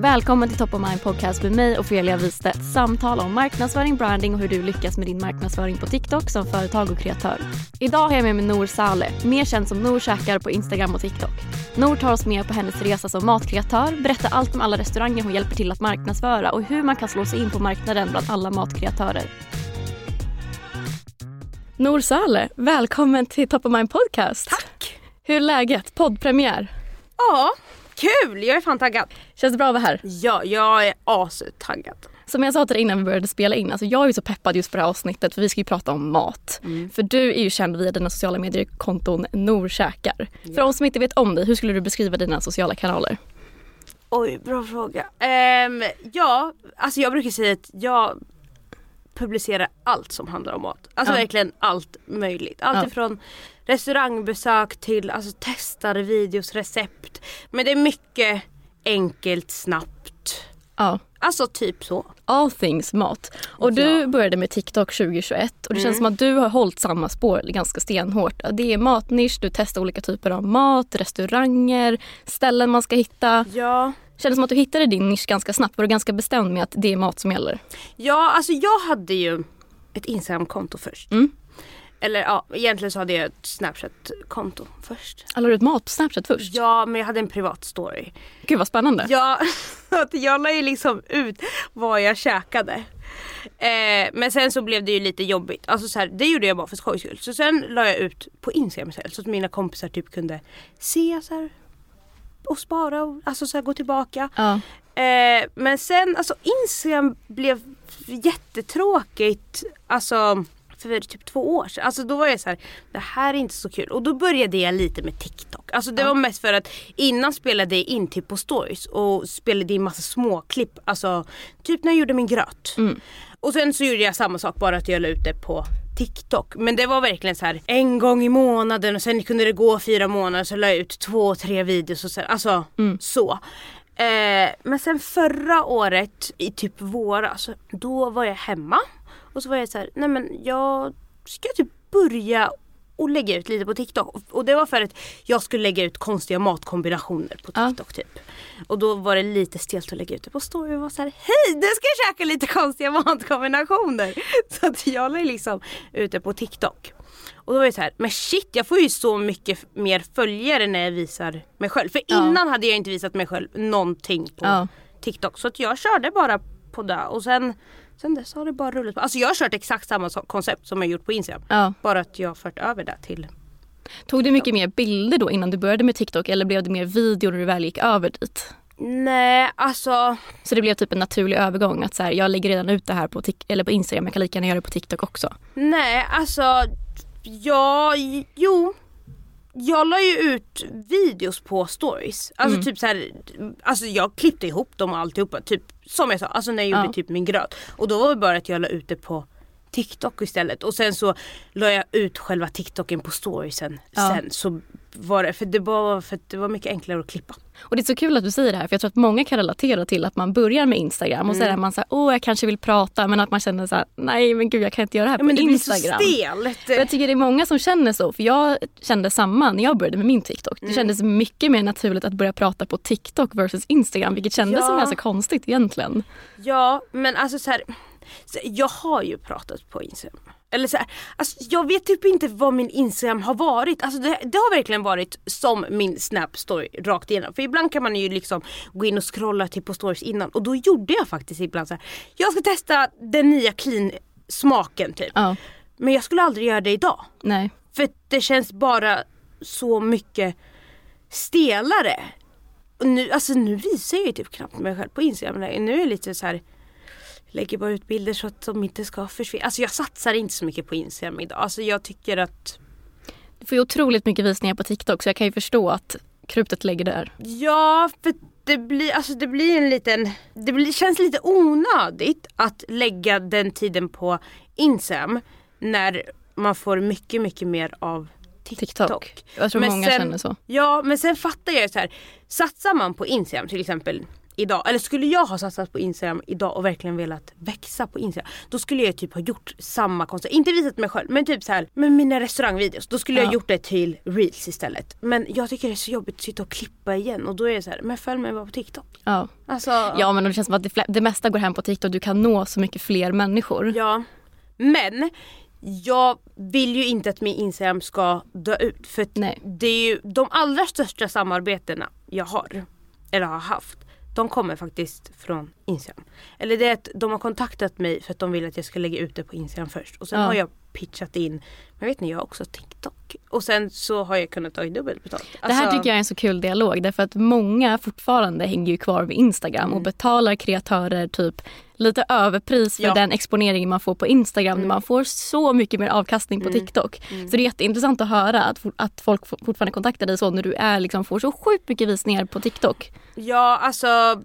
Välkommen till Top of Mind Podcast med mig Ofelia Wistedt. Samtal om marknadsföring, branding och hur du lyckas med din marknadsföring på TikTok som företag och kreatör. Idag har jag med mig Nour Saleh, mer känd som Nour käkar på Instagram och TikTok. Nour tar oss med på hennes resa som matkreatör, berättar allt om alla restauranger hon hjälper till att marknadsföra och hur man kan slå sig in på marknaden bland alla matkreatörer. Nour Saleh, välkommen till Top of Mind Podcast. Tack! Hur är läget? Poddpremiär. Ja, kul! Jag är fan taggad. Känns det bra att vara här? Ja, jag är astaggad. Som jag sa till dig innan vi började spela in, alltså jag är så peppad just på det här avsnittet för vi ska ju prata om mat. För du är ju känd via dina sociala medier-konton Norkäkar. För de som inte vet om dig, hur skulle du beskriva dina sociala kanaler? Oj, bra fråga. Ehm, ja, alltså jag brukar säga att jag publicerar allt som handlar om mat. Alltså Ja. verkligen allt möjligt. Allt Ja. ifrån restaurangbesök till alltså, testade videos, recept. Men det är mycket enkelt, snabbt. Ja, Alltså typ så. all things mat. Och du Ja. Mm. började med TikTok 2021 och det känns som att du har hållit samma spår ganska stenhårt. Det är matnisch, du testar olika typer av mat, restauranger, ställen man ska hitta. Ja. Kändes som att du hittade din nisch ganska snabbt. Var du ganska bestämd med att det är mat som gäller? Ja, alltså jag hade ju ett Instagram-konto först. Mm. Eller ja, egentligen så hade jag ett Snapchat-konto först. Alla du ett mat på Snapchat först? Ja, men jag hade en privat story. Gud vad spännande. Ja, jag la ju liksom ut vad jag käkade. Eh, men sen så blev det ju lite jobbigt. Alltså så här, det gjorde jag bara för skojs skull. Så sen la jag ut på Instagram istället så att mina kompisar typ kunde se så här, och spara och alltså så här, gå tillbaka. Ja. Eh, men sen, alltså Instagram blev jättetråkigt. Alltså för typ två år sedan. Alltså då var jag så här, det här är inte så kul. Och då började jag lite med TikTok. Alltså det var mest för att innan spelade jag in typ på stories och spelade in massa småklipp. Alltså typ när jag gjorde min gröt. Och sen så gjorde jag samma sak bara att jag la ut det på TikTok. Men det var verkligen så här en gång i månaden och sen kunde det gå fyra månader så la jag ut två, tre videos och sen, alltså så. Eh, men sen förra året i typ våras, då var jag hemma och så var jag så här, nej men jag ska typ börja och lägga ut lite på TikTok. Och det var för att jag skulle lägga ut konstiga matkombinationer på Ja. TikTok typ. Och då var det lite stelt att lägga ut det på story och var så här, hej nu ska jag käka lite konstiga matkombinationer. Så att jag la liksom ut det på TikTok. Och då var jag så här, men shit jag får ju så mycket mer följare när jag visar mig själv. För Ja. innan hade jag inte visat mig själv någonting på Ja. TikTok. Så att jag körde bara på det och sen, sen dess har det bara rullat på. Alltså jag har kört exakt samma koncept som jag gjort på Instagram. Ja. Bara att jag har fört över det till Tog du mycket mer bilder då innan du började med TikTok eller blev det mer video när du väl gick över dit? Nej alltså Så det blev typ en naturlig övergång att så här, jag lägger redan ut det här på, eller på Instagram, jag kan lika gärna göra det på TikTok också. Nej alltså ja, jo. Jag la ju ut videos på stories. Alltså Mm. typ så här, alltså jag klippte ihop dem och alltihopa. Typ som jag sa, alltså när jag gjorde Ja. typ min gröt. Och då var det bara att jag la ut det på TikTok istället och sen så la jag ut själva TikToken på storiesen Ja. sen så var det, för det var, för det var mycket enklare att klippa. Och det är så kul att du säger det här för jag tror att många kan relatera till att man börjar med Instagram och Mm. så är man så här, åh jag kanske vill prata men att man känner så här, nej men gud jag kan inte göra det här Ja, men på det blir Instagram. så stelt. Och jag tycker det är många som känner så för jag kände samma när jag började med min TikTok. Det Mm. kändes mycket mer naturligt att börja prata på TikTok versus Instagram vilket kändes Ja. som ganska konstigt egentligen. Ja men alltså så här, jag har ju pratat på Instagram. Eller så här, alltså jag vet typ inte vad min Instagram har varit. Alltså det, det har verkligen varit som min Snap story rakt igenom. För ibland kan man ju liksom gå in och scrolla till på stories innan och då gjorde jag faktiskt ibland så här. Jag ska testa den nya clean smaken typ. Ja, Men jag skulle aldrig göra det idag. nej. För det känns bara så mycket stelare. Och nu, alltså nu visar jag ju typ knappt mig själv på Instagram. Nu är jag lite så här lägger bara ut bilder så att de inte ska försvinna. Alltså jag satsar inte så mycket på Instagram idag. Alltså jag tycker att Du får ju otroligt mycket visningar på TikTok så jag kan ju förstå att krutet lägger där. Ja, för det blir, alltså det blir en liten, det blir, känns lite onödigt att lägga den tiden på Instagram när man får mycket, mycket mer av TikTok. TikTok. Jag tror Men många sen- känner så. Ja, men sen fattar jag så här. Satsar man på Instagram till exempel idag, eller skulle jag ha satsat på Instagram idag och verkligen velat växa på Instagram. Då skulle jag typ ha gjort samma koncept, inte visat mig själv men typ så här med mina restaurangvideos. Då skulle jag Ja. gjort det till reels istället. Men jag tycker det är så jobbigt att sitta och klippa igen och då är det så här, men följ mig bara på TikTok. Ja. Alltså, ja men det känns som att det, det mesta går hem på TikTok. Du kan nå så mycket fler människor. Ja. Men jag vill ju inte att min Instagram ska dö ut. För det är ju de allra största samarbetena jag har, eller har haft, de kommer faktiskt från Instagram. Eller det är att de har kontaktat mig för att de vill att jag ska lägga ut det på Instagram först. Och sen Ja. har jag pitchat in, men vet ni jag har också TikTok. Och sen så har jag kunnat ta dubbelt betalt. Det här Alltså- tycker jag är en så kul dialog därför att många fortfarande hänger ju kvar vid Instagram Mm. och betalar kreatörer typ lite överpris för Ja. den exponering man får på Instagram. Mm. Man får så mycket mer avkastning på TikTok. Så det är jätteintressant att höra att, att folk for- fortfarande kontaktar dig så när du är, liksom, får så sjukt mycket visningar på TikTok. Ja, alltså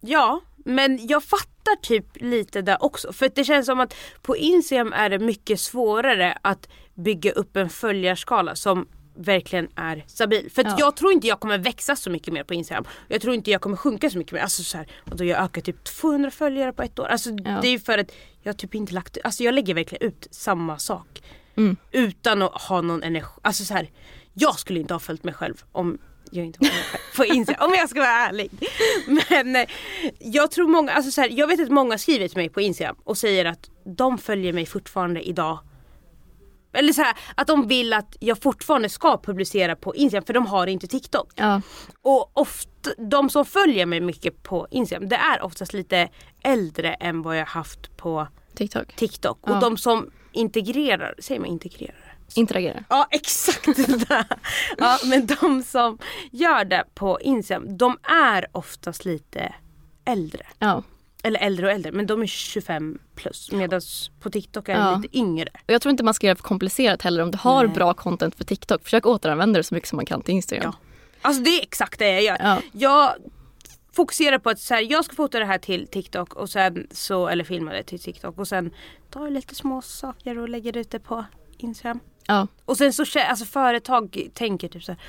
Ja, men jag fattar typ lite där också. För det känns som att på Instagram är det mycket svårare att bygga upp en följarskala som verkligen är stabil. För Ja. jag tror inte jag kommer växa så mycket mer på Instagram. Jag tror inte jag kommer sjunka så mycket mer. Alltså så här, och då jag ökar typ 200 följare på ett år. Alltså Ja. det är för att jag typ inte lagt, alltså jag lägger verkligen ut samma sak. Mm. Utan att ha någon energi. Alltså så här, jag skulle inte ha följt mig själv om jag inte var på Instagram. om jag ska vara ärlig. Men eh, jag tror många, alltså så här, jag vet att många skriver till mig på Instagram och säger att de följer mig fortfarande idag. Eller så här, att de vill att jag fortfarande ska publicera på Instagram för de har inte TikTok. Ja, Och ofta, de som följer mig mycket på Instagram det är oftast lite äldre än vad jag haft på TikTok. TikTok. Ja. Och de som integrerar, säger man integrerar? Interagerar. Ja exakt det där. Ja, men de som gör det på Instagram de är oftast lite äldre. Ja. Eller äldre och äldre men de är 25 plus medan på TikTok är de Ja. lite yngre. Och jag tror inte man ska göra det för komplicerat heller. Om du har Nej. bra content för TikTok, försök återanvända det så mycket som man kan till Instagram. Ja. Alltså det är exakt det jag gör. Ja. Jag fokuserar på att så här, jag ska fota det här till TikTok och sen så, eller filma det till TikTok och sen tar jag lite små saker och lägger ut det på Instagram. Ja. Och sen så alltså företag tänker typ så här,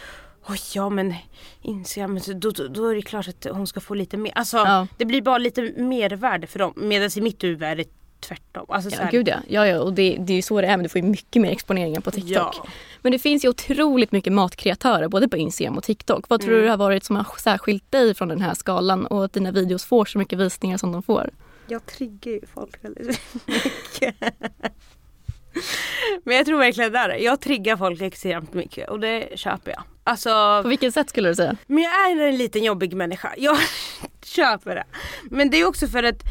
Oj ja men Instagram, men så- då, då, då är det klart att hon ska få lite mer. Alltså Ja. det blir bara lite mervärde för dem. Medan i mitt huvud är det tvärtom. Alltså, så Ja, här, gud ja. ja, ja. Och det, det är ju så det är men du får ju mycket mer exponeringar på TikTok. Ja. Men det finns ju otroligt mycket matkreatörer både på Instagram och TikTok. Vad tror Mm. du har varit som har särskilt dig från den här skalan och att dina videos får så mycket visningar som de får? Jag triggar ju folk väldigt mycket. Men jag tror verkligen det är. Jag triggar folk extremt mycket och det köper jag. Alltså, På vilket sätt skulle du säga? men jag är en liten jobbig människa. Jag köper det. Men det är också för att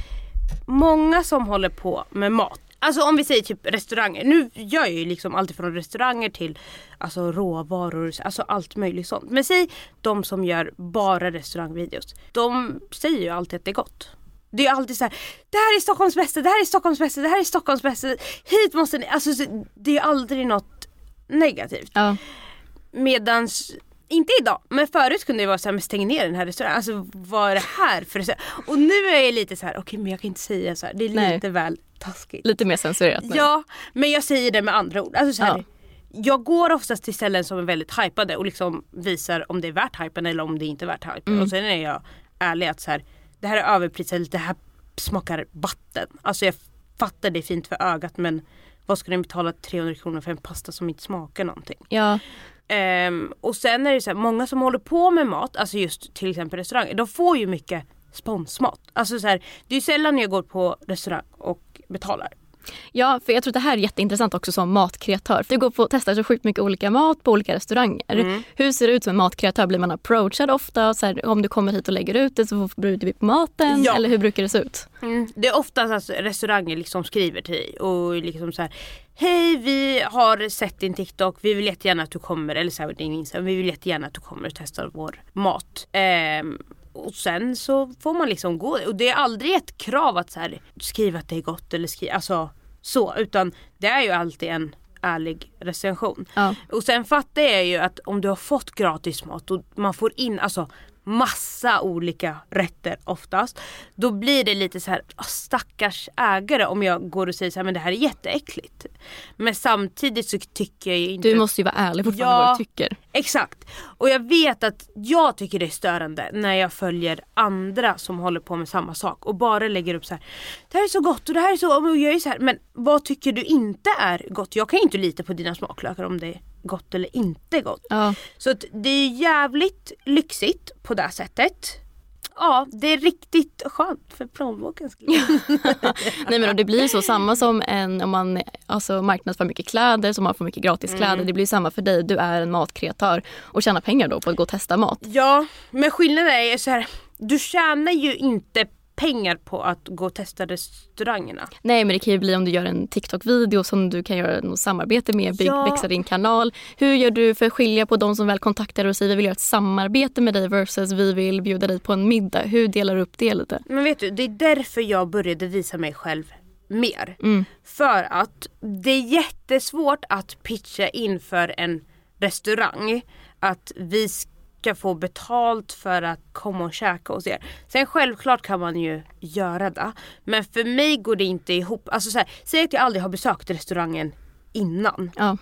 många som håller på med mat Alltså om vi säger typ restauranger, nu gör jag ju liksom allt från restauranger till alltså råvaror, alltså allt möjligt sånt. Men säg de som gör bara restaurangvideos. De säger ju alltid att det är gott. Det är alltid så här, det här är Stockholms bästa, det här är Stockholms bästa, det här är Stockholms bästa. Hit måste ni, alltså så- det är aldrig något negativt. Ja. Medans inte idag, men förut kunde det vara såhär, men stäng ner den här restaurangen. Alltså vad är det här för restaurang? Och nu är jag lite så här: okej okay, men jag kan inte säga så här. det är Nej. lite väl taskigt. Lite mer censurerat nu. Ja, men jag säger det med andra ord. Alltså så här, Ja. Jag går oftast till ställen som är väldigt hypade och liksom visar om det är värt hypen eller om det inte är värt hypen. Mm. Och sen är jag ärlig att så här, det här är överprisat, det här smakar vatten. Alltså jag fattar det är fint för ögat men vad ska ni betala 300 kronor för en pasta som inte smakar någonting? Ja, Ehm, och sen är det så här, många som håller på med mat, alltså just till exempel restauranger, de får ju mycket sponsmat. Alltså så här, det är sällan jag går på restaurang och betalar. Ja, för jag tror att det här är jätteintressant också som matkreatör. Du går på och testar så sjukt mycket olika mat på olika restauranger. Mm. Hur ser det ut som en matkreatör? Blir man approachad ofta? Så här, om du kommer hit och lägger ut det så bjuder vi på maten? Ja. Eller hur brukar det se ut? Det är oftast alltså restauranger liksom skriver till dig och liksom så här Hej vi har sett din TikTok, vi vill jättegärna att du kommer, eller så här, din Instagram, vi vill jättegärna att du kommer och testar vår mat. Ehm, och sen så får man liksom gå och det är aldrig ett krav att så här, skriva att det är gott eller skriva, alltså så utan det är ju alltid en ärlig recension. Ja. Och sen fattar jag ju att om du har fått gratis mat och man får in alltså massa olika rätter oftast. Då blir det lite så här "Ah, stackars ägare om jag går och säger så här men det här är jätteäckligt. Men samtidigt så tycker jag ju inte Du måste ju vara ärlig fortfarande Ja. vad du tycker. Exakt. Och jag vet att jag tycker det är störande när jag följer andra som håller på med samma sak och bara lägger upp så här. Det här är så gott och det här är så, och jag är så här, men vad tycker du inte är gott? Jag kan ju inte lita på dina smaklökar om det gott eller inte gott. Ja. Så det är jävligt lyxigt på det sättet. Ja, det är riktigt skönt för plånbokens skull. Nej men det blir så samma som en, om man alltså, marknadsför mycket kläder så man får mycket gratis kläder. Mm. Det blir samma för dig. Du är en matkreatör och tjänar pengar då på att gå och testa mat. Ja, men skillnaden är så här. Du tjänar ju inte pengar på att gå och testa restaurangerna. Nej men det kan ju bli om du gör en TikTok-video som du kan göra något samarbete med, bygg, Ja. växa din kanal. Hur gör du för att skilja på de som väl kontaktar dig och säger vi vill göra ett samarbete med dig versus vi vill bjuda dig på en middag. Hur delar du upp det lite? Men vet du, det är därför jag började visa mig själv mer. Mm. För att det är jättesvårt att pitcha inför en restaurang att vi ska få betalt för att komma och käka hos er. Sen självklart kan man ju göra det. Men för mig går det inte ihop. Alltså så här, säg att jag aldrig har besökt restaurangen innan. Ja.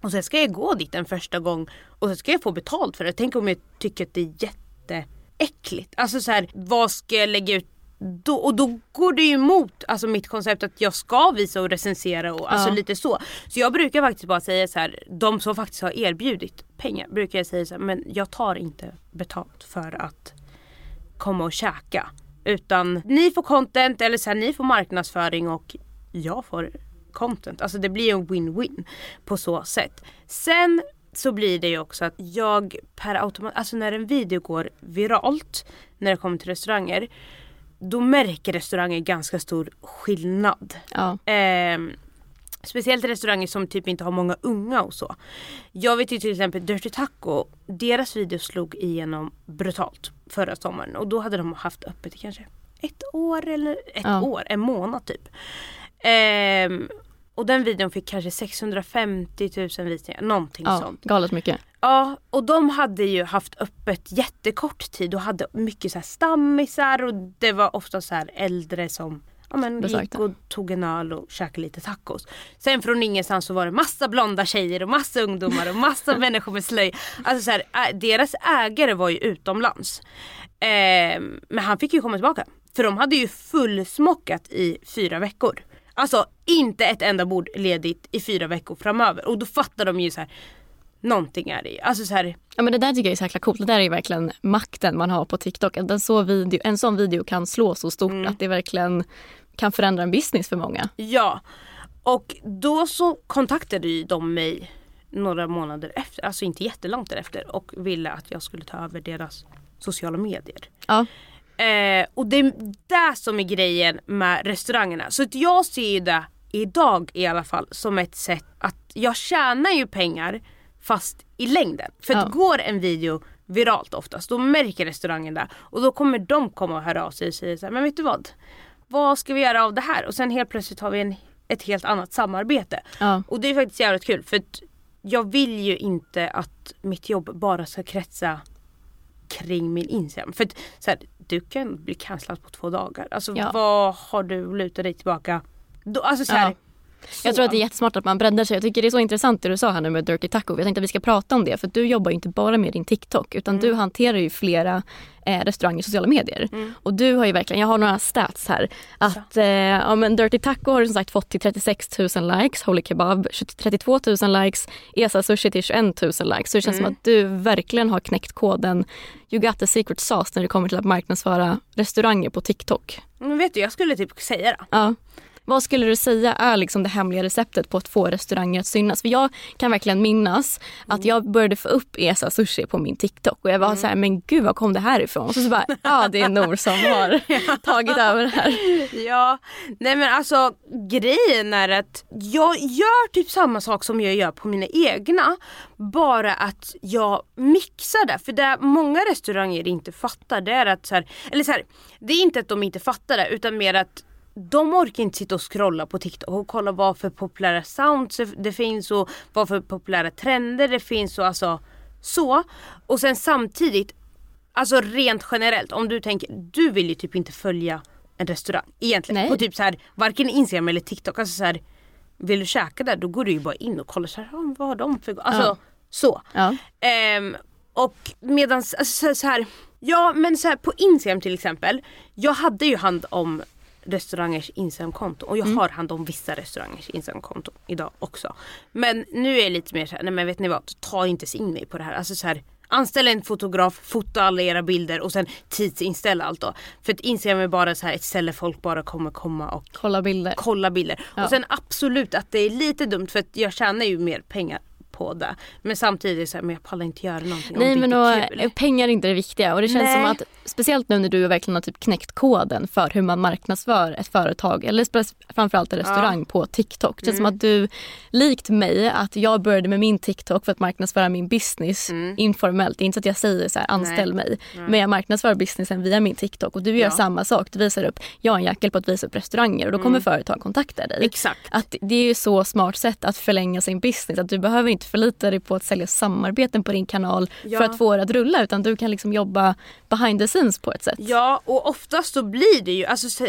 Och sen ska jag gå dit en första gång och sen ska jag få betalt för det. Tänk om jag tycker att det är jätteäckligt. Alltså så här, vad ska jag lägga ut då? Och då går det ju emot alltså mitt koncept att jag ska visa och recensera och alltså Ja. lite så. Så jag brukar faktiskt bara säga så här, de som faktiskt har erbjudit pengar brukar jag säga så här, men jag tar inte betalt för att komma och käka. Utan ni får content eller så här, ni får marknadsföring och jag får content. Alltså det blir en win-win på så sätt. Sen så blir det ju också att jag per automat, alltså när en video går viralt när det kommer till restauranger då märker restauranger ganska stor skillnad. Ja. Ehm, speciellt restauranger som typ inte har många unga och så. Jag vet ju till exempel Dirty Taco, deras video slog igenom brutalt förra sommaren och då hade de haft öppet i kanske ett år eller ett Ja. år, en månad typ. Ehm, och den videon fick kanske 650 000 visningar, någonting ja, sånt. galet mycket. Ja, och de hade ju haft öppet jättekort tid och hade mycket så här stammisar och det var ofta så här äldre som ja, men, gick och tog en öl och käkade lite tacos. Sen från ingenstans så var det massa blonda tjejer och massa ungdomar och massa människor med slöj. Alltså så här, deras ägare var ju utomlands. Ehm, men han fick ju komma tillbaka. För de hade ju fullsmockat i fyra veckor. Alltså inte ett enda bord ledigt i fyra veckor framöver. Och då fattar de ju så här. Någonting är det ju. Alltså så här, Ja, men det där tycker jag är så jäkla coolt. Det där är verkligen makten man har på TikTok. Att en, så video, en sån video kan slå så stort Mm. att det verkligen kan förändra en business för många. Ja. Och då så kontaktade ju de mig några månader efter, alltså inte jättelångt därefter och ville att jag skulle ta över deras sociala medier. Ja, Eh, och det är det som är grejen med restaurangerna. Så att jag ser ju det idag i alla fall som ett sätt att jag tjänar ju pengar fast i längden. För att går en video viralt oftast då märker restaurangen det och då kommer de komma och höra av sig och säga så här, men vet du vad? Vad ska vi göra av det här? Och sen helt plötsligt har vi en, ett helt annat samarbete. ja. Och det är faktiskt jävligt kul för att jag vill ju inte att mitt jobb bara ska kretsa kring min Instagram. För att, så här, du kan bli cancellad på två dagar. Alltså Ja. vad har du lutat dig tillbaka? Då, alltså så här, Ja. Jag tror att det är jättesmart att man breddar sig. Jag tycker det är så intressant det du sa här nu med Dirty Taco. Jag tänkte att vi ska prata om det för du jobbar ju inte bara med din TikTok utan Mm. du hanterar ju flera eh, restauranger i sociala medier. Och du har ju verkligen, jag har några stats här. Att eh, ja, men Dirty Taco har du som sagt fått till 36 000 likes, Holy Kebab 32 000 likes, Esa Sushi till 21 000 likes. Så det känns Mm. som att du verkligen har knäckt koden You got the secret sauce när det kommer till att marknadsföra restauranger på TikTok. Men vet du, jag skulle typ säga det. Ja. Vad skulle du säga är liksom det hemliga receptet på att få restauranger att synas? För jag kan verkligen minnas att jag började få upp Esa Sushi på min TikTok och jag var så här, men gud var kom det här ifrån? Och så, så bara, ja det är Nor som har tagit över det här. Ja, nej men alltså grejen är att jag gör typ samma sak som jag gör på mina egna. Bara att jag mixar det. För det många restauranger inte fattar det är att så här, eller så här, det är inte att de inte fattar det utan mer att de orkar inte sitta och scrolla på TikTok och kolla vad för populära sounds det finns och vad för populära trender det finns och alltså så. Och sen samtidigt Alltså rent generellt, om du tänker, du vill ju typ inte följa en restaurang egentligen. Nej. På typ så här, varken Instagram eller TikTok. Alltså så här, vill du käka där då går du ju bara in och kollar så här, "Ah, vad har de för Alltså Ja. så. Ja. Ehm, och medans, alltså, så, så här, ja men så här, på Instagram till exempel. Jag hade ju hand om restaurangers Instagramkonto och jag har hand om vissa restaurangers Instagramkonto idag också. Men nu är jag lite mer såhär, nej men vet ni vad, ta inte in mig på det här. Alltså så här, Anställ en fotograf, fota alla era bilder och sen tidsinställa allt då. För att Instagram är bara så här ett ställe folk bara kommer komma och Kolla bilder. kolla bilder. Ja. Och sen absolut att det är lite dumt för att jag tjänar ju mer pengar på det. Men samtidigt så här, men jag pallar inte göra någonting Nej om det inte är kul. eh, pengar är inte det viktiga och det känns Nej. som att speciellt nu när du verkligen har typ knäckt koden för hur man marknadsför ett företag eller framförallt en restaurang på TikTok. Det känns Mm. som att du likt mig att jag började med min TikTok för att marknadsföra min business informellt. Det är inte så att jag säger så här anställ Mm. Nej. mig men jag marknadsför businessen via min TikTok och du gör Ja. samma sak. Du visar upp, jag är en jäkel på att visa upp restauranger och då kommer företag kontakta dig. Mm. Exakt. Att det är ju så smart sätt att förlänga sin business. Att du behöver inte förlita dig på att sälja samarbeten på din kanal Ja. för att få det att rulla utan du kan liksom jobba behind the scenes på ett sätt. Ja och oftast så blir det ju, alltså så,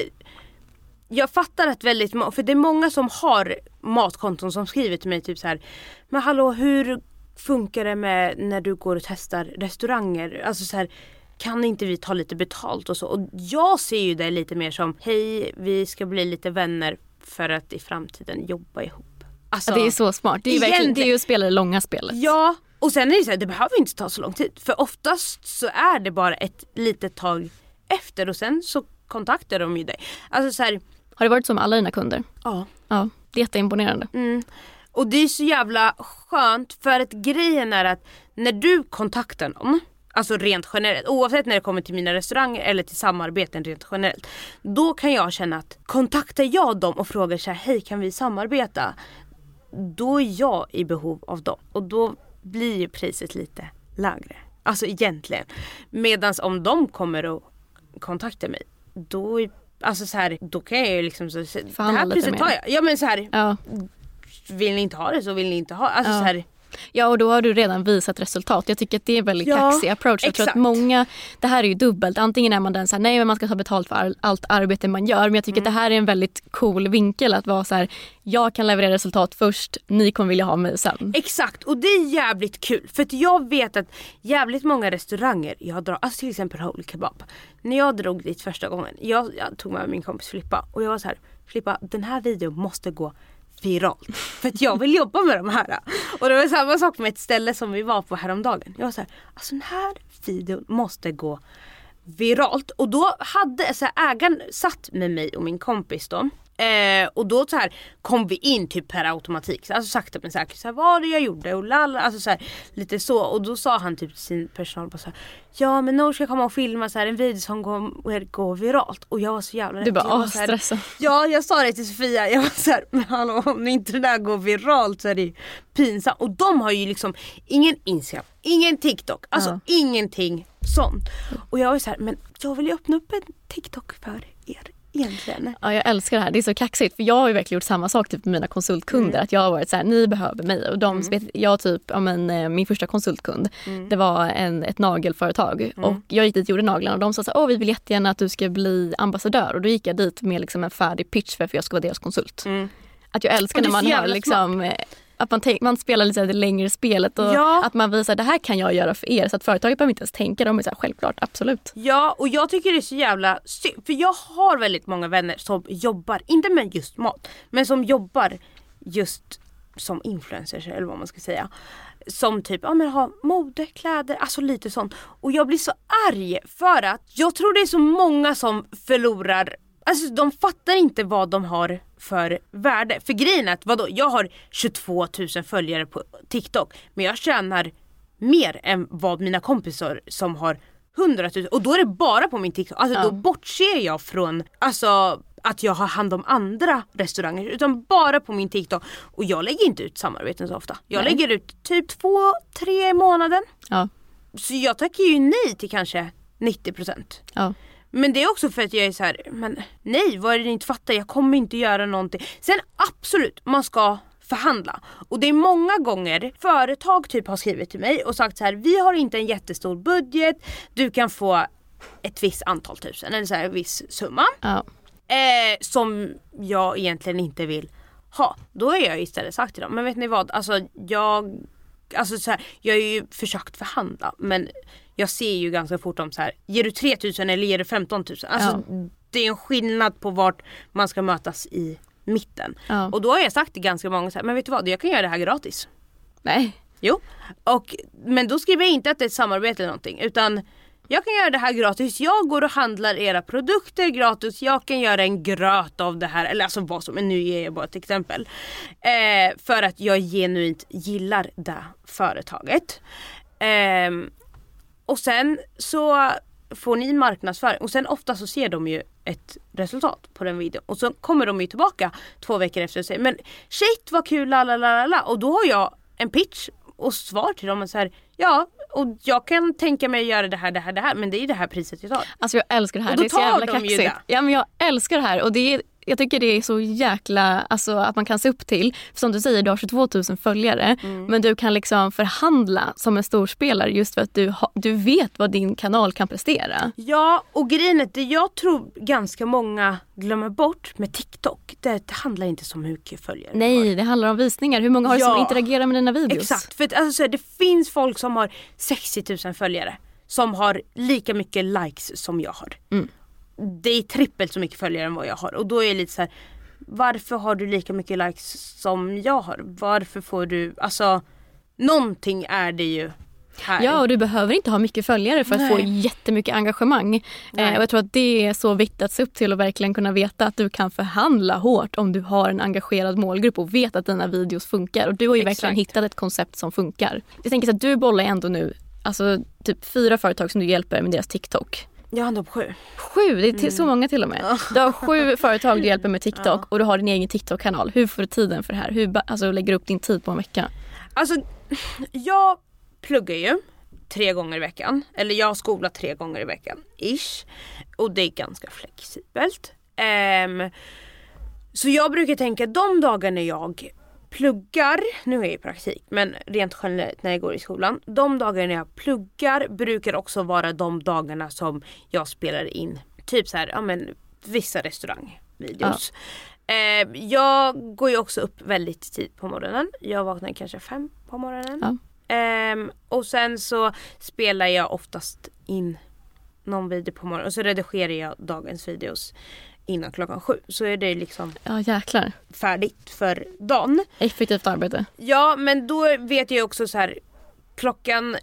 jag fattar att väldigt för det är många som har matkonton som skriver till mig typ så här. Men hallå hur funkar det med när du går och testar restauranger? Alltså så här, kan inte vi ta lite betalt och så? Och jag ser ju det lite mer som, hej vi ska bli lite vänner för att i framtiden jobba ihop. Alltså, Ja, det är så smart. Det är, ju verkligen, det är Egentligen- ju att spela det långa spelet. Ja, och sen är det så här, det behöver inte ta så lång tid. För oftast så är det bara ett litet tag efter och sen så kontaktar de ju dig. Alltså så här, Har det varit så med alla dina kunder? ja. Ja, det är jätteimponerande. Mm. Och det är så jävla skönt för att grejen är att när du kontaktar någon, alltså rent generellt, oavsett när det kommer till mina restauranger eller till samarbeten rent generellt. Då kan jag känna att kontaktar jag dem och frågar så här, hej kan vi samarbeta? Då är jag i behov av dem och då blir ju priset lite lägre. Alltså egentligen. Medans om de kommer och kontaktar mig, då är Alltså så här, då kan jag ju liksom så, så, det Förhandla här priset tar jag. Ja men så här, Ja. vill ni inte ha det så vill ni inte ha Alltså Ja. så här, ja, och då har du redan visat resultat. Jag tycker att det är en väldigt Ja, kaxig approach. Jag tror att exakt. många, det här är ju dubbelt. Antingen är man den så här, nej men man ska ta betalt för all, allt arbete man gör. Men jag tycker att det Mm. här är en väldigt cool vinkel att vara så här, jag kan leverera resultat först, ni kommer vilja ha mig sen. Exakt och det är jävligt kul för att jag vet att jävligt många restauranger jag drar, alltså till exempel Holy Kebab. När jag drog dit första gången, jag, jag tog med min kompis Filippa och jag var så här, Filippa den här videon måste gå viralt. För att jag vill jobba med de här. Och det var samma sak med ett ställe som vi var på häromdagen. Jag var såhär, alltså den här videon måste gå viralt. Och då hade så här, ägaren satt med mig och min kompis då. Eh, och då så här kom vi in typ per automatik. Alltså sakta men säkert. Så här, vad det jag gjorde och lalla. Alltså så här, lite så. Och då sa han typ till sin personal bara så här, Ja men Nour ska komma och filma så här, en video som kommer gå viralt. Och jag var så jävla Du rädd. bara, Jag var så här. Ja jag sa det till Sofia, jag var såhär, men hallå om inte det där går viralt så är det ju pinsamt. Och de har ju liksom ingen Instagram, ingen TikTok, alltså Ja. ingenting sånt. Och jag var så här, men jag vill ju öppna upp en TikTok för er egentligen? Ja, jag älskar det här. Det är så kaxigt. För jag har ju verkligen gjort samma sak typ, med mina konsultkunder. Mm. Att jag har varit så här, ni behöver mig. Och de, vet, jag typ, ja, men, eh, min första konsultkund, Mm. det var en, ett nagelföretag. Och jag gick dit och gjorde naglarna och de sa så här, Åh, vi vill jättegärna att du ska bli ambassadör. Och då gick jag dit med liksom en färdig pitch för att jag ska vara deras konsult. Att jag älskar Mm. När man har liksom eh, att man, tänk, man spelar lite det längre spelet och Ja. att man visar det här kan jag göra för er. Så att företaget behöver inte ens tänka. De är så här, självklart, absolut. Ja, och jag tycker det är så jävla synd. För jag har väldigt många vänner som jobbar, inte med just mat, men som jobbar just som influencers eller vad man ska säga. Som typ, ja men har mode, kläder, alltså lite sånt. Och jag blir så arg för att jag tror det är så många som förlorar Alltså de fattar inte vad de har för värde. För grejen är att vadå, jag har 22 000 följare på TikTok men jag tjänar mer än vad mina kompisar som har 100 000 och då är det bara på min TikTok. Alltså då bortser jag från alltså, att jag har hand om andra restauranger utan bara på min TikTok. Och jag lägger inte ut samarbeten så ofta. Jag Nej. lägger ut typ två, tre i månaden. Ja, Så jag tackar ju nej till kanske 90%. ja. Men det är också för att jag är så här, men nej vad är det ni inte fattar? Jag kommer inte göra någonting. Sen absolut, man ska förhandla. Och det är många gånger företag typ har skrivit till mig och sagt så här, vi har inte en jättestor budget, du kan få ett visst antal tusen eller så här, en viss summa. ja. Eh, som jag egentligen inte vill ha. Då har jag istället sagt till dem, men vet ni vad, alltså jag Alltså så här, jag har ju försökt förhandla men jag ser ju ganska fort om så här, ger du 3000 eller ger du 15 000? Alltså det är en skillnad på vart man ska mötas i mitten. Ja. Och då har jag sagt till ganska många så här, men vet du vad, jag kan göra det här gratis. Nej. Jo, och, men då skriver jag inte att det är ett samarbete eller någonting utan jag kan göra det här gratis, jag går och handlar era produkter gratis, jag kan göra en gröt av det här, eller alltså vad som, men nu ger jag bara ett exempel. Eh, för att jag genuint gillar det företaget. Ehm, och sen så får ni marknadsföring och sen ofta så ser de ju ett resultat på den videon och så kommer de ju tillbaka två veckor efter och säger men shit vad kul la la la la och då har jag en pitch och svar till dem och så här ja och jag kan tänka mig att göra det här, det här, det här men det är det här priset jag tar. Alltså jag älskar det här. Och då det är så jävla de ju kaxigt. det. Ja, men jag älskar det här och det är, jag tycker det är så jäkla, alltså att man kan se upp till. För som du säger, du har 22 000 följare Mm. men du kan liksom förhandla som en storspelare just för att du, ha, du vet vad din kanal kan prestera. Ja och grejen är det jag tror ganska många glömmer bort med TikTok det, det handlar inte så mycket följare har. Nej, det handlar om visningar. Hur många har du som Ja. interagerar med dina videos? Exakt, för att, alltså, det finns folk som har 60 000 följare som har lika mycket likes som jag har. Mm. Det är trippelt så mycket följare än vad jag har och då är jag lite så här. Varför har du lika mycket likes som jag har? Varför får du, alltså någonting är det ju här. Ja, och du behöver inte ha mycket följare för att Nej. få jättemycket engagemang. Eh, och jag tror att det är så viktigt att se upp till och verkligen kunna veta att du kan förhandla hårt om du har en engagerad målgrupp och vet att dina videos funkar. Och du har ju verkligen Exakt. hittat ett koncept som funkar. Jag tänker så att du bollar ändå nu alltså typ fyra företag som du hjälper med deras TikTok. Jag har på sju. Sju, det är till, så många till och med. Du har sju företag du hjälper med TikTok Ja. och du har din egen TikTok-kanal. Hur får du tiden för det här? Hur alltså, lägger du upp din tid på en vecka? Alltså jag pluggar ju tre gånger i veckan. Eller jag har skola tre gånger i veckan. Ish. Och det är ganska flexibelt. Ehm, så jag brukar tänka de dagarna jag pluggar, nu är jag i praktik men rent generellt när jag går i skolan. De dagarna jag pluggar brukar också vara de dagarna som jag spelar in typ så här, ja men vissa restaurangvideos. Eh, jag går ju också upp väldigt tidigt på morgonen. Jag vaknar kanske fem på morgonen. Ja. Ehm, och sen så spelar jag oftast in någon video på morgonen och så redigerar jag dagens videos innan klockan sju. Så är det liksom Ja jäklar. färdigt för dagen. Effektivt arbete. Ja men då vet jag också så här klockan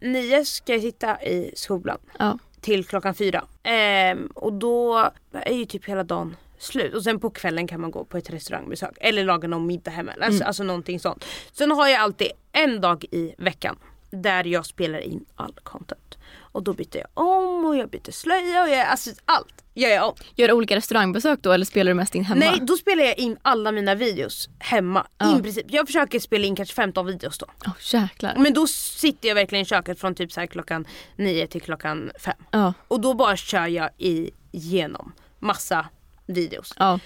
nio ska jag sitta i skolan Ja. till klockan fyra. Ehm, och då är ju typ hela dagen slut. Och sen på kvällen kan man gå på ett restaurangbesök eller laga någon middag hemma. Alltså, alltså någonting sånt. Sen har jag alltid en dag i veckan där jag spelar in all content. Och då byter jag om och jag byter slöja och jag, alltså allt gör jag om. Gör du olika restaurangbesök då eller spelar du mest in hemma? Nej då spelar jag in alla mina videos hemma. Ja. In princip. Jag försöker spela in kanske 15 videos då. Åh jäklar. Men då sitter jag verkligen i köket från typ så klockan 9 till klockan 5. Ja. Och då bara kör jag igenom massa videos. Ja.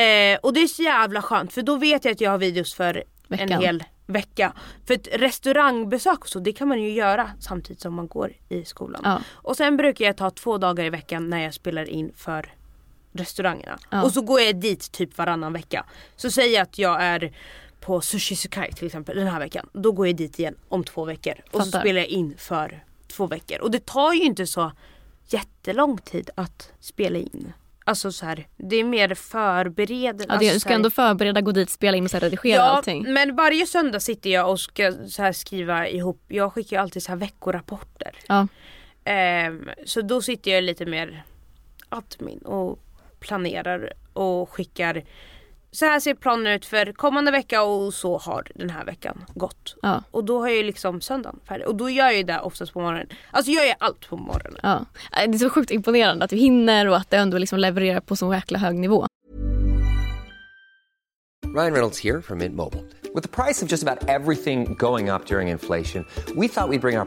Eh, och det är så jävla skönt för då vet jag att jag har videos för Veckan. en hel vecka. För ett restaurangbesök och så, det kan man ju göra samtidigt som man går i skolan. Ja. Och sen brukar jag ta två dagar i veckan när jag spelar in för restaurangerna. Ja. Och så går jag dit typ varannan vecka. Så säger jag att jag är på Sushi Sakai till exempel den här veckan. Då går jag dit igen om två veckor. Och så Fattar. spelar jag in för två veckor. Och det tar ju inte så jättelång tid att spela in. Alltså så här, det är mer förberedande. Ja, du alltså, så ska ändå förbereda, gå dit, spela in och redigera allting. men varje söndag sitter jag och ska så här skriva ihop. Jag skickar ju alltid så här veckorapporter. Ja. Ehm, så då sitter jag lite mer admin och planerar och skickar. Så här ser planen ut för kommande vecka och så har den här veckan gått. Ja. Och då har jag ju liksom söndagen färdig. Och då gör jag ju det oftast på morgonen. Alltså jag gör allt på morgonen. Ja. Äh, Det är så sjukt imponerande att du hinner och att du ändå liksom levererar på så jäkla hög nivå. Ryan Reynolds here from Mint Mobile. With the price of just about everything going up during inflation, we thought we'd bring our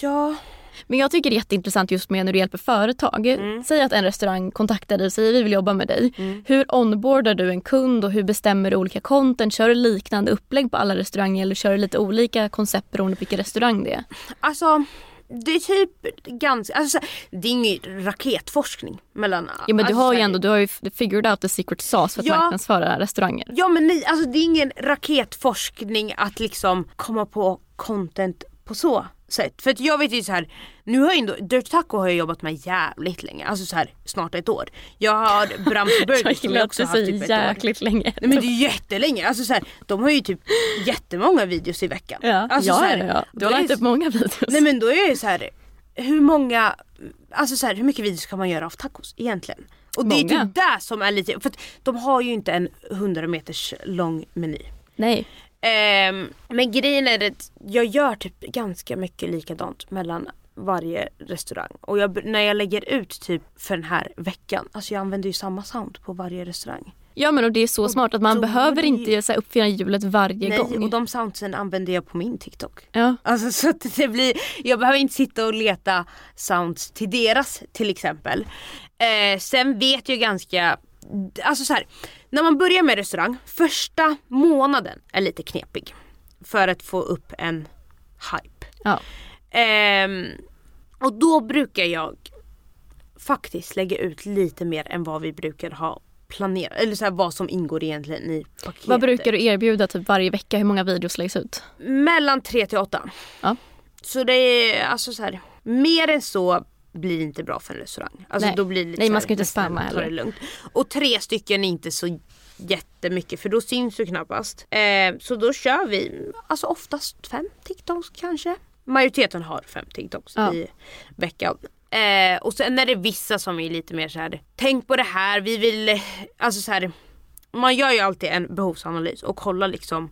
Ja. Men jag tycker det är jätteintressant just med när du hjälper företag. Mm. Säg att en restaurang kontaktar dig och säger vi vill jobba med dig. Hur onboardar du en kund och hur bestämmer du olika content? Kör du liknande upplägg på alla restauranger eller kör du lite olika koncept beroende på vilken restaurang det är? Alltså det är typ ganska, alltså det är ingen raketforskning mellan Ja men du har ju ändå du har ju figured out the secret sauce för att Ja. marknadsföra restauranger. Ja men nej, alltså det är ingen raketforskning att liksom komma på content på så sätt. För att jag vet ju så här, nu har jag ändå, Dirt Taco har jag jobbat med jävligt länge, alltså så här snart ett år. Jag har Brams Burgers som jag också du haft typ ett år. jäkligt länge. Nej men det är jättelänge, alltså så här, de har ju typ jättemånga videos i veckan. Ja, alltså, ja, så här, ja, ja. Du har lagt upp många videos. Nej men då är jag ju så här, hur många, alltså så här, hur mycket videos kan man göra av tacos egentligen? Och det är Många. typ det som är lite, för att de har ju inte en 100 meters lång meny. Nej. Ehm, men grejen är att jag gör typ ganska mycket likadant mellan varje restaurang. Och jag, när jag lägger ut typ för den här veckan, alltså jag använder ju samma sound på varje restaurang. Ja men och det är så smart att man behöver det inte ju- så här, uppfinna hjulet varje Nej, gång. och de soundsen använder jag på min TikTok. Ja. Alltså så att det blir, jag behöver inte sitta och leta sounds till deras till exempel. Eh, sen vet jag ganska, alltså så här, när man börjar med restaurang, första månaden är lite knepig. För att få upp en hype. Ja. Ehm, och då brukar jag faktiskt lägga ut lite mer än vad vi brukar ha planerat. Eller så här, vad som ingår egentligen i paketet. Vad brukar du erbjuda typ varje vecka? Hur många videos läggs ut? Mellan 3 till 8. Ja. Så det är alltså så här, mer än så blir inte bra för en restaurang. Alltså Nej. då blir det lite Nej, man ska inte spamma heller. det lugnt. Och tre stycken är inte så jättemycket för då syns du knappast. Eh, så då kör vi alltså oftast fem TikToks kanske. Majoriteten har fem TikToks Ja. i veckan. Eh, och sen är det vissa som är lite mer så här. tänk på det här, vi vill, alltså så här. Man gör ju alltid en behovsanalys och kollar liksom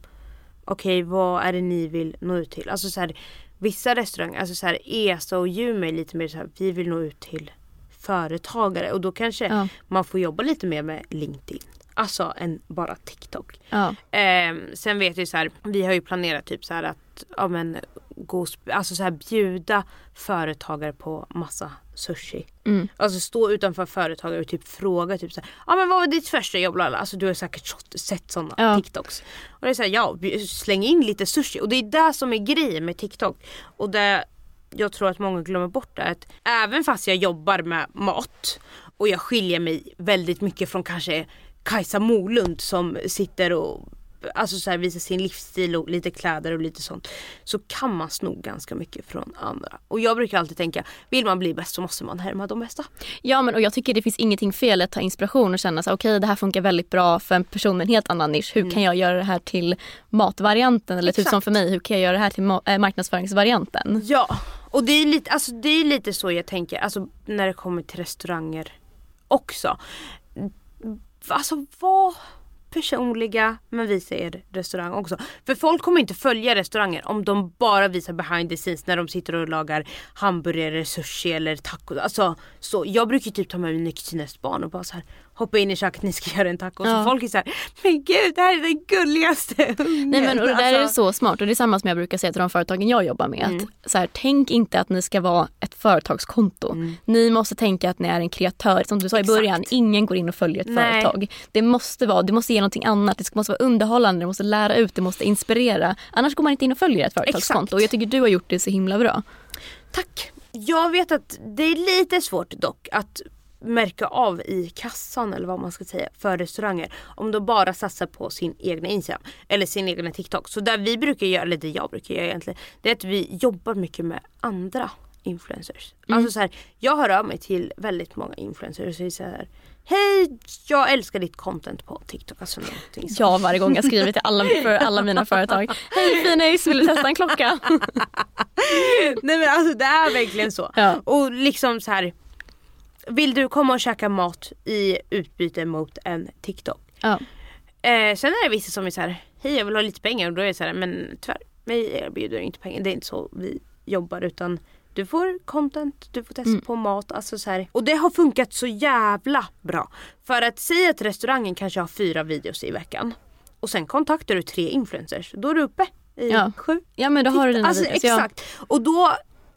okej vad är det ni vill nå ut till? Alltså så här, vissa restauranger, alltså så här, ESA och Jume är lite mer så här, vi vill nå ut till företagare och då kanske Ja. man får jobba lite mer med LinkedIn. Alltså än bara TikTok. Ja. Ehm, sen vet jag så här, vi har ju planerat typ så här att ja, men, gå, alltså så här, bjuda företagare på massa sushi. Mm. Alltså stå utanför företagare och typ fråga typ så här, ja men vad var ditt första jobb? Lala? Alltså du har säkert sett- sådana Ja. TikToks. Och det är såhär, ja släng in lite sushi och det är det som är grejen med TikTok. Och det jag tror att många glömmer bort är att även fast jag jobbar med mat och jag skiljer mig väldigt mycket från kanske Kajsa Molund som sitter och alltså så här, visa sin livsstil och lite kläder och lite sånt. Så kan man sno ganska mycket från andra. Och jag brukar alltid tänka, vill man bli bäst så måste man härma de bästa. Ja men och jag tycker det finns ingenting fel att ta inspiration och känna så okej okay, det här funkar väldigt bra för en person med en helt annan nisch. Hur mm. kan jag göra det här till matvarianten eller typ som för mig, hur kan jag göra det här till ma- marknadsföringsvarianten? Ja, och det är lite, alltså, det är lite så jag tänker alltså, när det kommer till restauranger också. Alltså vad personliga men visa er restaurang också. För folk kommer inte följa restauranger om de bara visar behind the scenes när de sitter och lagar hamburgare, sushi eller tacos. Alltså, så, jag brukar typ ta med mina kusiners och bara så här, hoppa in i köket, ni ska göra en taco. Ja. Så folk är såhär, men gud det här är den gulligaste ungen. Nej men och det där alltså... är så smart och det är samma som jag brukar säga till de företagen jag jobbar med. Mm. Att, så här, tänk inte att ni ska vara ett företagskonto. Mm. Ni måste tänka att ni är en kreatör. Som du sa Exakt. i början, ingen går in och följer ett Nej. företag. Det måste vara, det måste ge någonting annat. Det måste vara underhållande, det måste lära ut, det måste inspirera. Annars går man inte in och följer ett företagskonto. Exakt. Och jag tycker du har gjort det så himla bra. Tack. Jag vet att det är lite svårt dock att märka av i kassan eller vad man ska säga för restauranger om de bara satsar på sin egna Instagram eller sin egna TikTok. Så där vi brukar göra, eller det jag brukar göra egentligen, det är att vi jobbar mycket med andra influencers. Mm. Alltså så här, jag hör av mig till väldigt många influencers och säger så här Hej, jag älskar ditt content på TikTok. Alltså Ja, varje gång jag skriver till alla, för alla mina företag. Hej Finis, vill du testa en klocka? Nej men alltså det är verkligen så. Ja. Och liksom så här vill du komma och käka mat i utbyte mot en TikTok? Ja. Eh, sen är det vissa som är så här, hej jag vill ha lite pengar och då är det så här, men tyvärr, mig erbjuder inte pengar. Det är inte så vi jobbar utan du får content, du får testa mm. på mat. Alltså så här. Och det har funkat så jävla bra. För att säga att restaurangen kanske har fyra videos i veckan. Och sen kontaktar du tre influencers. Då är du uppe i ja. sju. Ja men då har du dina alltså, videos. Exakt. Ja. Och då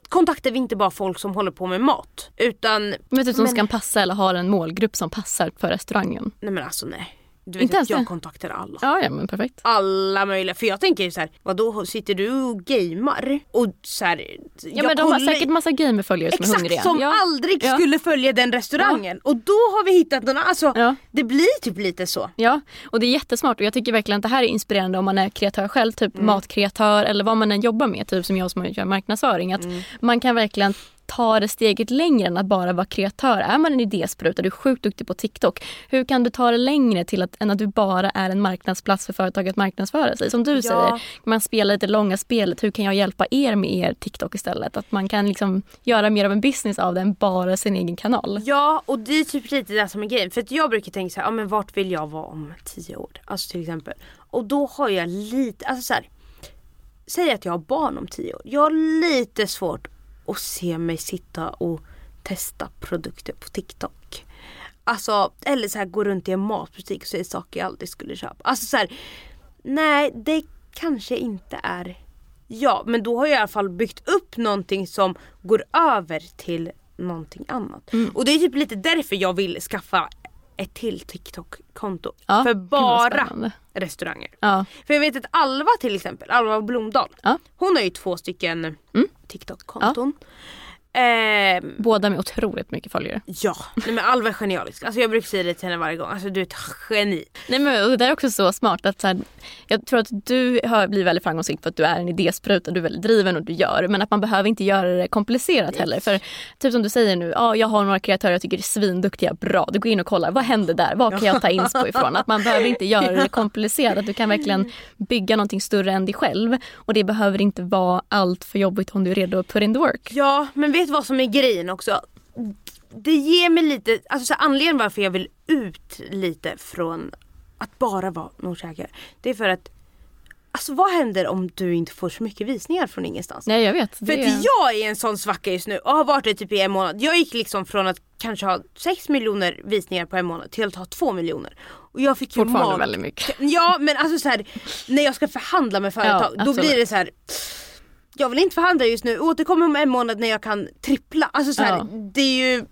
kontaktar vi inte bara folk som håller på med mat. Utan... Men typ som men... ska passa eller har en målgrupp som passar för restaurangen. Nej men alltså nej. Du vet inte att jag det. kontaktar alla. Ja, ja men perfekt. Alla möjliga. För jag tänker ju så här, vadå sitter du och gamer? Och så här, Ja men de kollar... har säkert massa gamerföljare som är hungriga. Exakt, som ja. aldrig ja. skulle följa den restaurangen. Ja. Och då har vi hittat någon, alltså det blir typ lite så. Ja och det är jättesmart och jag tycker verkligen att det här är inspirerande om man är kreatör själv, typ mm. matkreatör eller vad man än jobbar med, typ som jag som gör marknadsföring. Att mm. man kan verkligen ta det steget längre än att bara vara kreatör. Är man en idéspruta, du är sjukt duktig på TikTok. Hur kan du ta det längre till att, än att du bara är en marknadsplats för företag att marknadsföra sig? Som du ja. säger, man spelar lite långa spelet. Hur kan jag hjälpa er med er TikTok istället? Att man kan liksom göra mer av en business av det än bara sin egen kanal. Ja, och det är typ lite det som är grejen. För att jag brukar tänka så här, ja, men vart vill jag vara om tio år? Alltså till exempel. Och då har jag lite, alltså så här, Säg att jag har barn om tio år. Jag har lite svårt och se mig sitta och testa produkter på TikTok. Alltså, eller så här gå runt i en matbutik och säga saker jag aldrig skulle köpa. Alltså så här, nej det kanske inte är Ja, men då har jag i alla fall byggt upp någonting som går över till någonting annat. Mm. Och det är typ lite därför jag vill skaffa ett till TikTok-konto. Ja, för bara restauranger. Ja. För jag vet att Alva till exempel, Alva Blomdahl. Hon har ju två stycken mm. TikTok-konton. Eh, Båda med otroligt mycket följare. Ja, nej men Alva är genialisk. Alltså jag brukar säga det till henne varje gång. Alltså du är ett geni. Nej men det är också så smart att så här, jag tror att du har blivit väldigt framgångsrik för att du är en idéspruta, du är väldigt driven och du gör. Men att man behöver inte göra det komplicerat heller. För typ som du säger nu, ja jag har några kreatörer jag tycker är svinduktiga, bra. Du går in och kollar, vad händer där? Vad kan jag ta inspo ifrån? Att man behöver inte göra det komplicerat. Du kan verkligen bygga någonting större än dig själv. Och det behöver inte vara allt för jobbigt om du är redo att put in the work. Ja men vet du vad som är grejen också? Det ger mig lite, alltså så anledningen varför jag vill ut lite från att bara vara nordkäkare. Det är för att Alltså vad händer om du inte får så mycket visningar från ingenstans? Nej jag vet. För det... att jag är en sån svacka just nu och har varit det typ i en månad. Jag gick liksom från att kanske ha 6 miljoner visningar på en månad till att ha 2 miljoner. Och jag fick Fortfarande väldigt mycket. Ja men alltså så här, när jag ska förhandla med företag ja, då blir det så här jag vill inte förhandla just nu, återkom om en månad när jag kan trippla. Alltså så här, ja. det är ju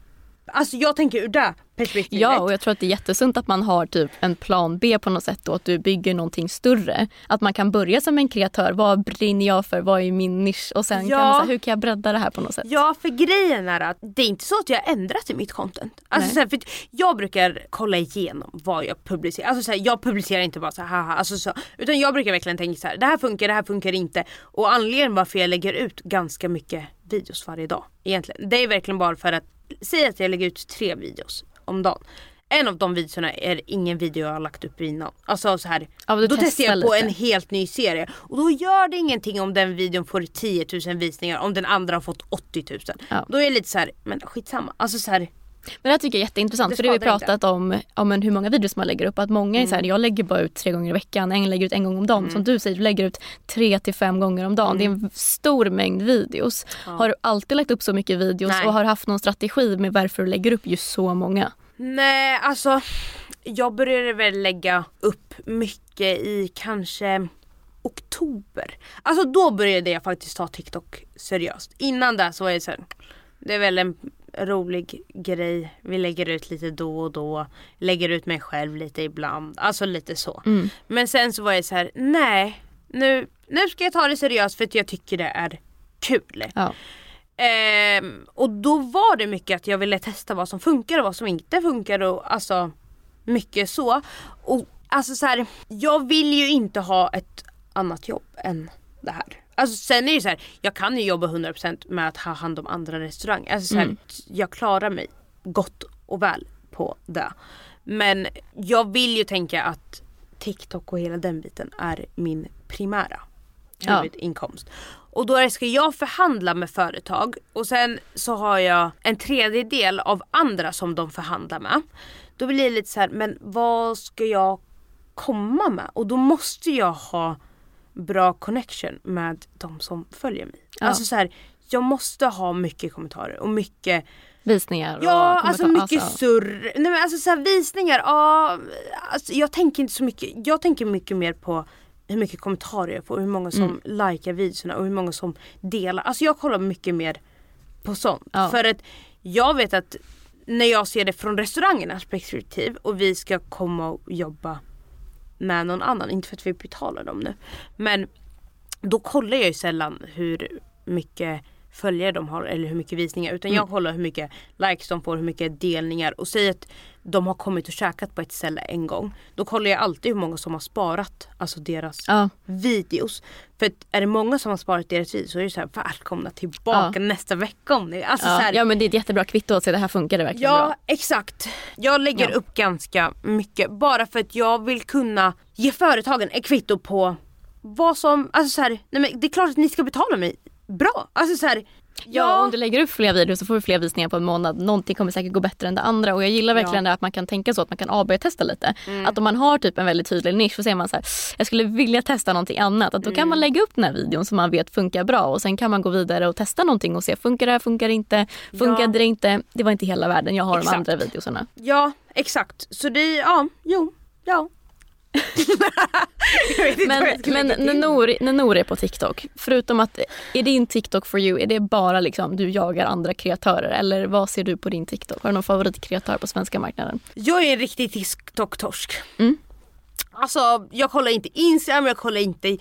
Alltså jag tänker ur det perspektivet. Ja och jag tror att det är jättesunt att man har typ en plan B på något sätt då, att du bygger någonting större. Att man kan börja som en kreatör, vad brinner jag för, vad är min nisch och sen Ja. kan man säga, hur kan jag bredda det här på något sätt? Ja för grejen är att det är inte så att jag ändrat i mitt content. Alltså, så här, för jag brukar kolla igenom vad jag publicerar. Alltså, så här, jag publicerar inte bara så här, haha, alltså, så, utan jag brukar verkligen tänka så här, det här funkar, det här funkar inte. Och anledningen varför jag lägger ut ganska mycket videos varje dag egentligen. Det är verkligen bara för att, säg att jag lägger ut tre videos om dagen. En av de videorna är ingen video jag har lagt upp innan. Alltså så här, Ja, då testar jag testar på lite. en helt ny serie. Och då gör det ingenting om den videon får 10 000 visningar om den andra har fått 80 000. Ja. Då är jag lite så här, men skitsamma. Alltså så här, Men det här tycker jag är jätteintressant Det för det har vi skadar inte. pratat om, om hur många videos man lägger upp. Att många är så här, jag lägger bara ut tre gånger i veckan, en lägger ut en gång om dagen. Som du säger, du lägger ut tre till fem gånger om dagen. Det är en stor mängd videos. Har du alltid lagt upp så mycket videos Nej. och har haft någon strategi med varför du lägger upp just så många? nej alltså jag började väl lägga upp mycket i kanske oktober. Alltså då började jag faktiskt ta TikTok seriöst. Innan det så var jag så här, det är väl en rolig grej. Vi lägger ut lite då och då. Lägger ut mig själv lite ibland. Alltså lite så. Men sen så var jag så här: nej. Nu, nu ska jag ta det seriöst för att jag tycker det är kul. Ja. Ehm, och då var det mycket att jag ville testa vad som funkar och vad som inte funkar och alltså mycket så. Och alltså så här, jag vill ju inte ha ett annat jobb än det här. Alltså sen är det ju så här, jag kan ju jobba 100% med att ha hand om andra restauranger. Alltså så här, jag klarar mig gott och väl på det. Men jag vill ju tänka att TikTok och hela den biten är min primära Ja. huvudinkomst. Och då ska jag förhandla med företag och sen så har jag en tredjedel av andra som de förhandlar med. Då blir det lite så här, men vad ska jag komma med? Och då måste jag ha bra connection med de som följer mig. Ja. Alltså så här, jag måste ha mycket kommentarer och mycket Visningar och Ja, alltså kommentar- mycket alltså, surr. Nej men alltså så här, visningar, ja. Alltså, jag tänker inte så mycket, jag tänker mycket mer på hur mycket kommentarer jag får, hur många som Mm. likar videorna och hur många som delar. Alltså jag kollar mycket mer på sånt. Ja. För att jag vet att när jag ser det från restaurangernas perspektiv och vi ska komma och jobba med någon annan, inte för att vi betalar dem nu. Men då kollar jag ju sällan hur mycket följare de har eller hur mycket visningar utan Mm. jag kollar hur mycket likes de får, hur mycket delningar och säg att de har kommit och käkat på ett ställe en gång. Då kollar jag alltid hur många som har sparat alltså deras Ja. videos. För att är det många som har sparat deras videos så är det så här välkomna tillbaka nästa vecka om ni alltså så Ja, här, ja men det är ett jättebra kvitto att se det här funkar det verkligen Ja bra. exakt. Jag lägger Ja. upp ganska mycket bara för att jag vill kunna ge företagen ett kvitto på vad som, alltså så här, nej men det är klart att ni ska betala mig bra. Alltså så här, Ja, om du lägger upp fler videos så får du fler visningar på en månad. Någonting kommer säkert gå bättre än det andra och jag gillar verkligen det att man kan tänka så att man kan AB-testa lite. Mm. Att om man har typ en väldigt tydlig nisch så säger man så här, jag skulle vilja testa någonting annat. Att då kan Mm. man lägga upp den här videon som man vet funkar bra och sen kan man gå vidare och testa någonting och se funkar det här, funkar det inte, funkade det inte. Det var inte hela världen, jag har Exakt. de andra videosarna. Ja exakt. Så det, ja, jo, ja. jag vet inte vad Men, men lägga när, till. Nour, när Nour är på TikTok, förutom att är din TikTok for you, är det bara liksom du jagar andra kreatörer eller vad ser du på din TikTok? Har du någon favoritkreatör på svenska marknaden? Jag är en riktig TikTok-torsk. Mm. Alltså jag kollar inte Instagram, jag kollar inte,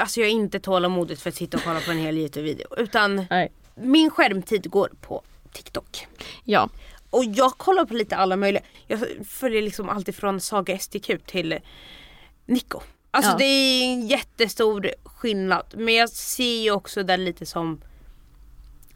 alltså jag är inte tålamodigt för att sitta och kolla på en hel Youtube-video. Utan Nej. min skärmtid går på TikTok. Ja, Och jag kollar på lite alla möjliga. Jag följer liksom allt ifrån Saga STQ till Nico. Alltså Ja. det är en jättestor skillnad. Men jag ser ju också det lite som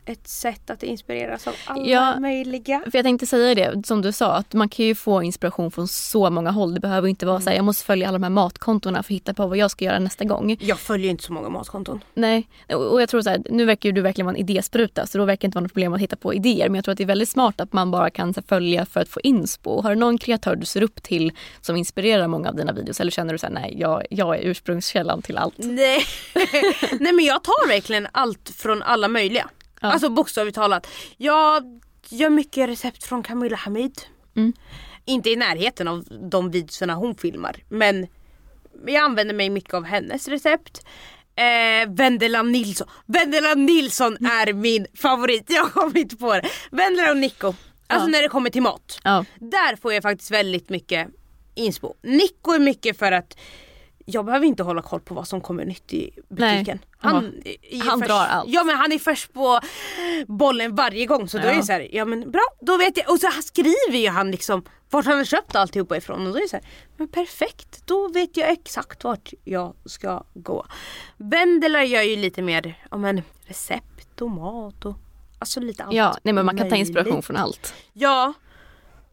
ett sätt att inspireras av alla Ja. möjliga. för jag tänkte säga det som du sa att man kan ju få inspiration från så många håll. Det behöver inte vara så här, jag måste följa alla de här matkontona för att hitta på vad jag ska göra nästa gång. Jag följer inte så många matkonton. Nej, och jag tror så här, nu verkar du verkligen vara en idéspruta så då verkar det inte vara något problem att hitta på idéer. Men jag tror att det är väldigt smart att man bara kan här, följa för att få inspo. Har du någon kreatör du ser upp till som inspirerar många av dina videos eller känner du så här, nej jag, jag är ursprungskällan till allt? Nej. Nej men jag tar verkligen allt från alla möjliga. Ja. Alltså bokstavligt talat. Jag gör mycket recept från Camilla Hamid. Mm. Inte i närheten av de videorna hon filmar men jag använder mig mycket av hennes recept. Eh, Vendela Nilsson. Vendela Nilsson är min favorit. Jag har kommit på det. Vendela och Nico. Alltså Ja. när det kommer till mat. Ja. Där får jag faktiskt väldigt mycket inspo. Nico är mycket för att jag behöver inte hålla koll på vad som kommer nytt i butiken. Nej. Han, Han först, drar allt. Ja men han är först på bollen varje gång så då är det så här, ja men bra då vet jag. Och så skriver ju han liksom vart han har köpt alltihopa ifrån och då är det så här, men perfekt då vet jag exakt vart jag ska gå. Vendela gör ju lite mer, ja men recept och mat och alltså lite allt Ja, nej men man kan ta inspiration möjligt. från allt. Ja.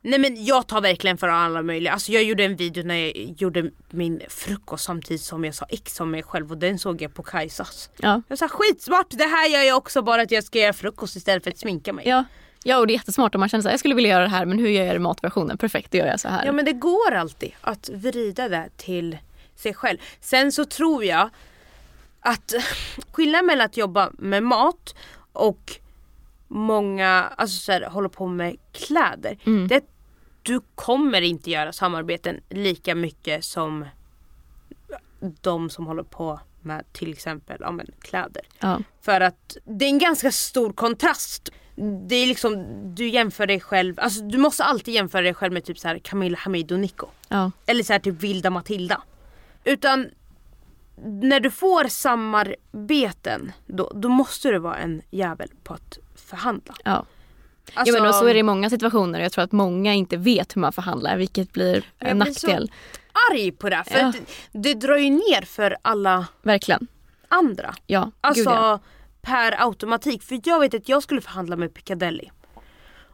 Nej men jag tar verkligen för alla möjliga. Alltså jag gjorde en video när jag gjorde min frukost samtidigt som jag sa X om mig själv och den såg jag på Kajsas. Ja. Jag sa skitsmart, det här gör jag också bara att jag ska göra frukost istället för att sminka mig. Ja. ja, och det är jättesmart om man känner så här, jag skulle vilja göra det här men hur gör jag det i matversionen? Perfekt, då gör jag så här. Ja men det går alltid att vrida det till sig själv. Sen så tror jag att skillnaden mellan att jobba med mat och många alltså så här, håller på med kläder. Det är att du kommer inte göra samarbeten lika mycket som de som håller på med till exempel ja, men, kläder. Ja. För att det är en ganska stor kontrast. Det är liksom, du jämför dig själv, alltså du måste alltid jämföra dig själv med typ så här Camilla Hamid och Nico. Ja. Eller så här typ Vilda Matilda. Utan när du får samarbeten då, då måste du vara en jävel på att förhandla. Ja. Alltså, ja men och så är det i många situationer. Jag tror att många inte vet hur man förhandlar vilket blir Jag en blir nackdel. arg på det för Ja. att det drar ju ner för alla Verkligen. andra. Ja, Alltså gud ja. per automatik. För jag vet att jag skulle förhandla med Piccadilly.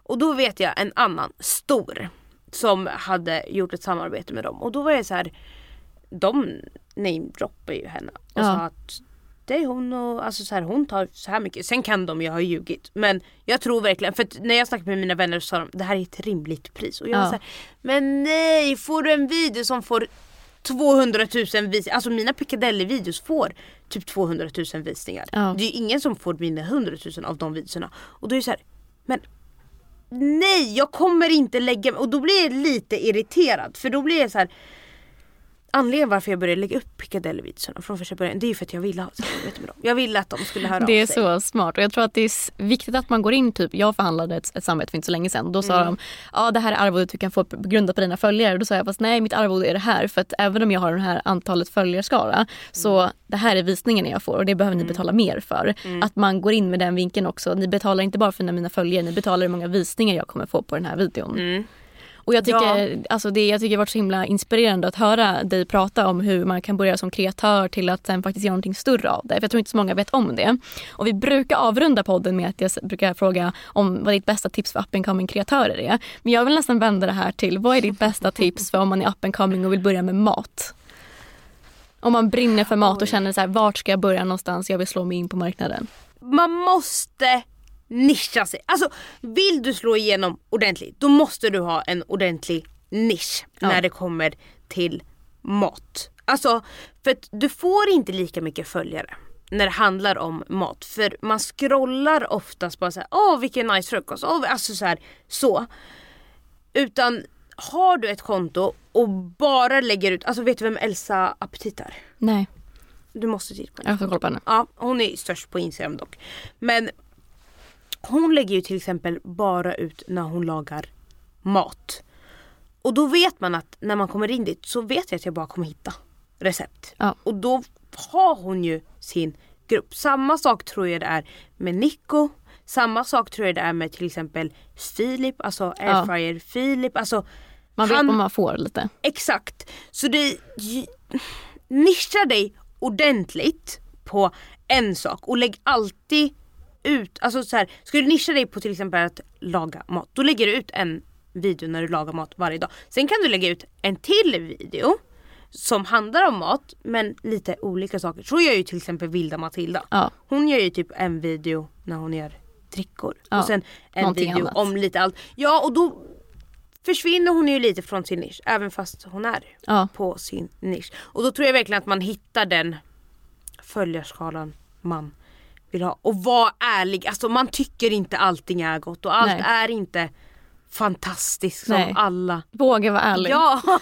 Och då vet jag en annan stor som hade gjort ett samarbete med dem. Och då var jag så här. De namedroppade ju henne och Ja. sa att är hon och alltså så här, hon tar så här mycket. Sen kan de ju ha ljugit. Men jag tror verkligen, för när jag snackade med mina vänner så sa de det här är ett rimligt pris. Och jag var Ja. så här, men nej får du en video som får 200 000 visningar, alltså mina Piccadilly-videos får typ 200 000 visningar. Ja. Det är ju ingen som får mina 100 000 av de videorna. Och då är det så här, men nej jag kommer inte lägga mig. Och då blir jag lite irriterad för då blir jag så här. Anledningen varför jag började lägga upp Piccadilly-videorna från första början det är ju för att jag ville ha ett samarbete med dem. Jag ville att de skulle höra Det är av sig. så smart och jag tror att det är viktigt att man går in, typ jag förhandlade ett, ett samarbete för inte så länge sedan. Då sa Mm. de, ja det här är arvodet du kan få grundat på dina följare. Och då sa jag, fast nej mitt arvode är det här för att även om jag har det här antalet följarskara så Mm. det här är visningen jag får och det behöver ni betala mer för. Mm. Att man går in med den vinkeln också. Ni betalar inte bara för mina, mina följare, ni betalar hur många visningar jag kommer få på den här videon. Och jag tycker, alltså det, jag tycker det varit så himla inspirerande att höra dig prata om hur man kan börja som kreatör till att sen faktiskt göra någonting större av det. För jag tror inte så många vet om det. Och vi brukar avrunda podden med att jag brukar fråga om vad ditt bästa tips för up and coming kreatörer är. Men jag vill nästan vända det här till, vad är ditt bästa tips för om man är up and coming och vill börja med mat? Om man brinner för mat och känner så här, vart ska jag börja någonstans? Jag vill slå mig in på marknaden. man måste nischa sig. Alltså vill du slå igenom ordentligt då måste du ha en ordentlig nisch Ja. när det kommer till mat. Alltså för att du får inte lika mycket följare när det handlar om mat. För man scrollar oftast bara såhär, åh vilken nice frukost, åh, alltså så här, så. Utan har du ett konto och bara lägger ut, alltså vet du vem Elsa Appetit är? Nej, Du måste titta på henne. jag får kolla på henne. Ja, hon är störst på Instagram dock. Men hon lägger ju till exempel bara ut när hon lagar mat. Och då vet man att när man kommer in dit så vet jag att jag bara kommer hitta recept. Ja. Och då har hon ju sin grupp. Samma sak tror jag det är med Nico. Samma sak tror jag det är med till exempel Filip, alltså airfryer Filip. Alltså, Man vet han- vad man får lite. Exakt. Så det nischa dig ordentligt på en sak och lägg alltid ut, alltså så här, ska du nischa dig på till exempel att laga mat, då lägger du ut en video när du lagar mat varje dag. Sen kan du lägga ut en till video som handlar om mat men lite olika saker. Så gör ju till exempel Vilda Matilda. Ja. Hon gör ju typ en video när hon gör drickor. Ja, Och sen en någonting video annat. om lite allt. Ja och då försvinner hon ju lite från sin nisch även fast hon är Ja. på sin nisch. Och då tror jag verkligen att man hittar den följarskalan man vill ha. Och var ärlig, alltså man tycker inte allting är gott och allt Nej. är inte fantastiskt som Nej. alla. Våga vara ärlig. Ja,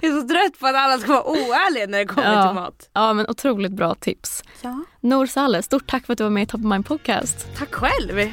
jag är så trött på att alla ska vara oärliga när det kommer till mat. ja, men otroligt bra tips. Ja. Nour Saleh, stort tack för att du var med i Top of Mind Podcast. Tack själv!